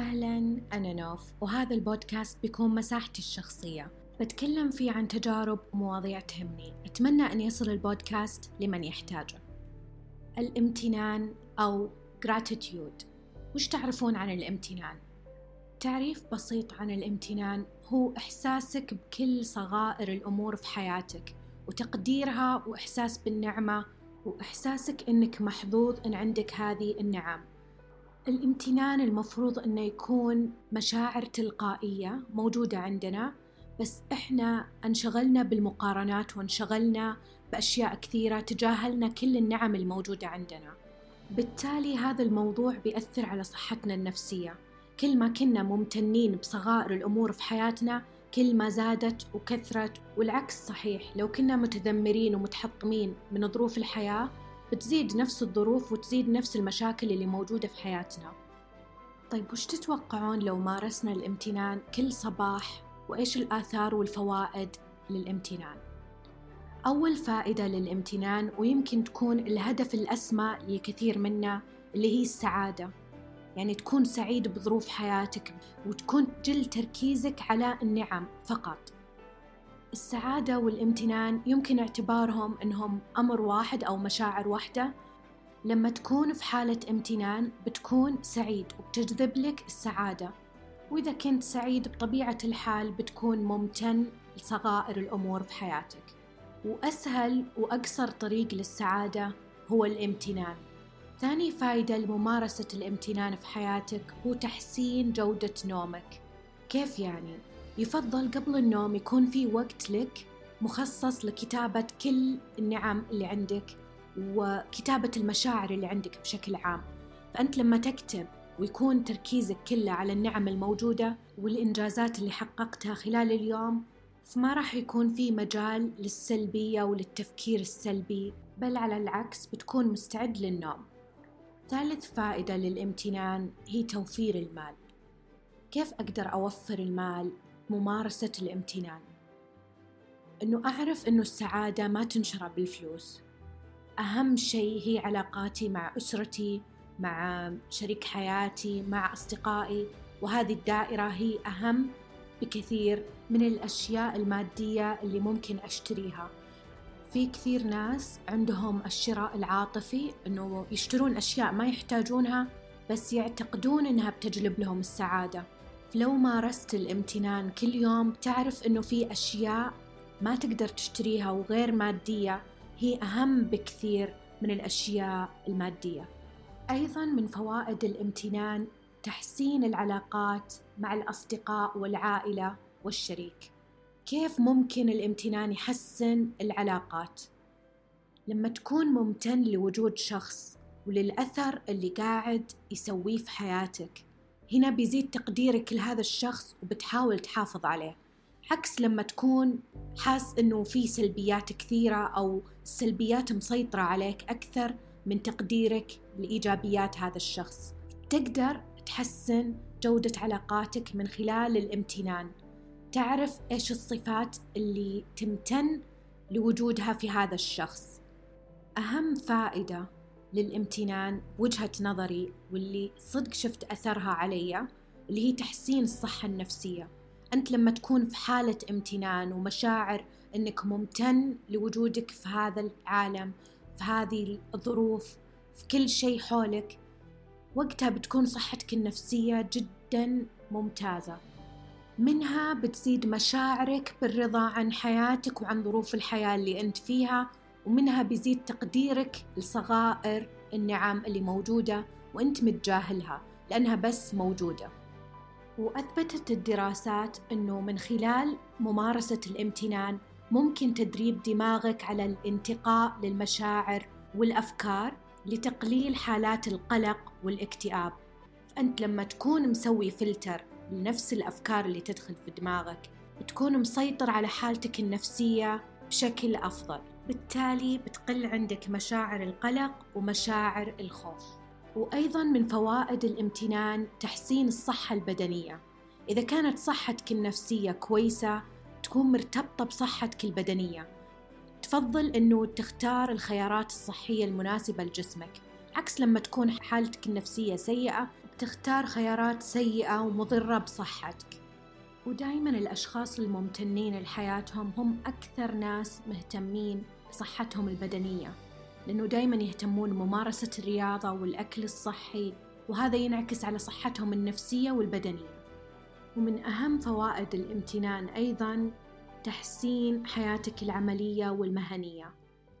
أهلا أنا نوف وهذا البودكاست بيكون مساحتي الشخصية. بتكلم فيه عن تجارب ومواضيع تهمني. أتمنى أن يصل البودكاست لمن يحتاجه. الامتنان أو gratitude. وش تعرفون عن الامتنان؟ تعريف بسيط عن الامتنان هو إحساسك بكل صغائر الأمور في حياتك وتقديرها وإحساس بالنعمة وإحساسك إنك محظوظ إن عندك هذه النعم. الامتنان المفروض إنه يكون مشاعر تلقائية موجودة عندنا بس إحنا انشغلنا بالمقارنات وانشغلنا بأشياء كثيرة تجاهلنا كل النعم الموجودة عندنا. بالتالي هذا الموضوع بيأثر على صحتنا النفسية. كل ما كنا ممتنين بصغائر الأمور في حياتنا كل ما زادت وكثرت والعكس صحيح. لو كنا متذمرين ومتحطمين من ظروف الحياة بتزيد نفس الظروف وتزيد نفس المشاكل اللي موجودة في حياتنا. طيب وش تتوقعون لو مارسنا الامتنان كل صباح؟ وإيش الآثار والفوائد للامتنان؟ أول فائدة للامتنان ويمكن تكون الهدف الأسمى للكثير منا اللي هي السعادة. يعني تكون سعيد بظروف حياتك وتكون جل تركيزك على النعم فقط. السعادة والامتنان يمكن اعتبارهم إنهم أمر واحد أو مشاعر واحدة. لما تكون في حالة امتنان بتكون سعيد وبتجذب لك السعادة. وإذا كنت سعيد بطبيعة الحال بتكون ممتن لصغائر الأمور في حياتك. وأسهل وأقصر طريق للسعادة هو الامتنان. ثاني فائدة لممارسة الامتنان في حياتك هو تحسين جودة نومك. كيف يعني؟ يفضل قبل النوم يكون في وقت لك مخصص لكتابة كل النعم اللي عندك وكتابة المشاعر اللي عندك بشكل عام. فأنت لما تكتب ويكون تركيزك كله على النعم الموجودة والإنجازات اللي حققتها خلال اليوم فما راح يكون في مجال للسلبية وللتفكير السلبي بل على العكس بتكون مستعد للنوم. ثالث فائدة للامتنان هي توفير المال. كيف أقدر أوفر المال؟ ممارسة الامتنان. إنه أعرف إنه السعادة ما تنشرى بالفلوس. أهم شيء هي علاقاتي مع أسرتي مع شريك حياتي مع أصدقائي. وهذه الدائرة هي أهم بكثير من الأشياء المادية اللي ممكن أشتريها. في كثير ناس عندهم الشراء العاطفي إنه يشترون أشياء ما يحتاجونها بس يعتقدون إنها بتجلب لهم السعادة. لو مارست الامتنان كل يوم تعرف إنه في أشياء ما تقدر تشتريها وغير مادية. هي أهم بكثير من الأشياء المادية. أيضا من فوائد الامتنان تحسين العلاقات مع الأصدقاء والعائلة والشريك. كيف ممكن الامتنان يحسن العلاقات؟ لما تكون ممتن لوجود شخص وللأثر اللي قاعد يسويه في حياتك هنا بيزيد تقديرك لهذا الشخص وبتحاول تحافظ عليه. عكس لما تكون حاس إنه في سلبيات كثيرة أو السلبيات مسيطرة عليك أكثر من تقديرك لإيجابيات هذا الشخص. تقدر تحسن جودة علاقاتك من خلال الامتنان. تعرف إيش الصفات اللي تمتن لوجودها في هذا الشخص. أهم فائدة للامتنان وجهة نظري واللي صدق شفت أثرها علي اللي هي تحسين الصحة النفسية. أنت لما تكون في حالة امتنان ومشاعر أنك ممتن لوجودك في هذا العالم في هذه الظروف في كل شيء حولك وقتها بتكون صحتك النفسية جدا ممتازة. منها بتزيد مشاعرك بالرضا عن حياتك وعن ظروف الحياة اللي أنت فيها ومنها بيزيد تقديرك لصغائر النعم اللي موجودة وأنت متجاهلها لأنها بس موجودة. وأثبتت الدراسات أنه من خلال ممارسة الامتنان ممكن تدريب دماغك على الانتقاء للمشاعر والأفكار لتقليل حالات القلق والاكتئاب. فأنت لما تكون مسوي فلتر لنفس الأفكار اللي تدخل في دماغك بتكون مسيطر على حالتك النفسية بشكل أفضل. بالتالي بتقل عندك مشاعر القلق ومشاعر الخوف. وأيضا من فوائد الامتنان تحسين الصحة البدنية. إذا كانت صحتك النفسية كويسة تكون مرتبطة بصحتك البدنية. تفضل أنه تختار الخيارات الصحية المناسبة لجسمك. عكس لما تكون حالتك النفسية سيئة تختار خيارات سيئة ومضرة بصحتك. ودائما الأشخاص الممتنين لحياتهم هم أكثر ناس مهتمين بصحتهم البدنية لأنه دائما يهتمون بممارسة الرياضة والأكل الصحي وهذا ينعكس على صحتهم النفسية والبدنية ومن أهم فوائد الامتنان أيضا تحسين حياتك العملية والمهنية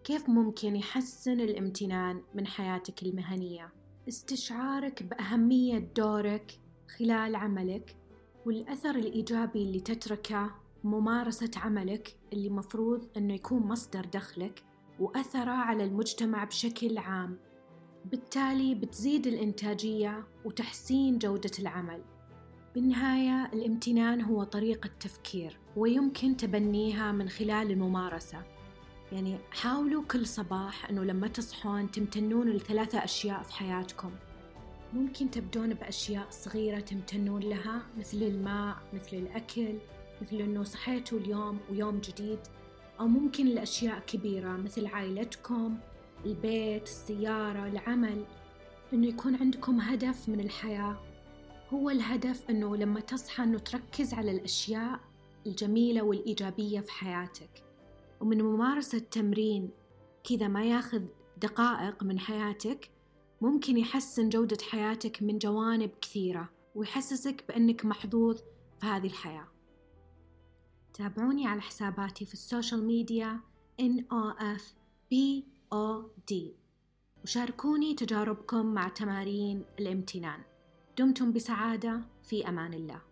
كيف ممكن يحسن الامتنان من حياتك المهنية؟ استشعارك بأهمية دورك خلال عملك والأثر الإيجابي اللي تتركه ممارسة عملك اللي مفروض أنه يكون مصدر دخلك وأثره على المجتمع بشكل عام. بالتالي بتزيد الإنتاجية وتحسين جودة العمل. بالنهاية الامتنان هو طريقة تفكير ويمكن تبنيها من خلال الممارسة. يعني حاولوا كل صباح أنه لما تصحون تمتنون لثلاثة أشياء في حياتكم. ممكن تبدون بأشياء صغيرة تمتنون لها مثل الماء مثل الأكل مثل أنه صحيتوا اليوم ويوم جديد. أو ممكن الأشياء كبيرة مثل عائلتكم البيت السيارة العمل. أنه يكون عندكم هدف من الحياة. هو الهدف أنه لما تصحى أنه تركز على الأشياء الجميلة والإيجابية في حياتك. ومن ممارسة تمرين كذا ما ياخذ دقائق من حياتك ممكن يحسن جودة حياتك من جوانب كثيرة ويحسسك بأنك محظوظ في هذه الحياة. تابعوني على حساباتي في السوشيال ميديا NOFBOD وشاركوني تجاربكم مع تمارين الامتنان. دمتم بسعادة. في أمان الله.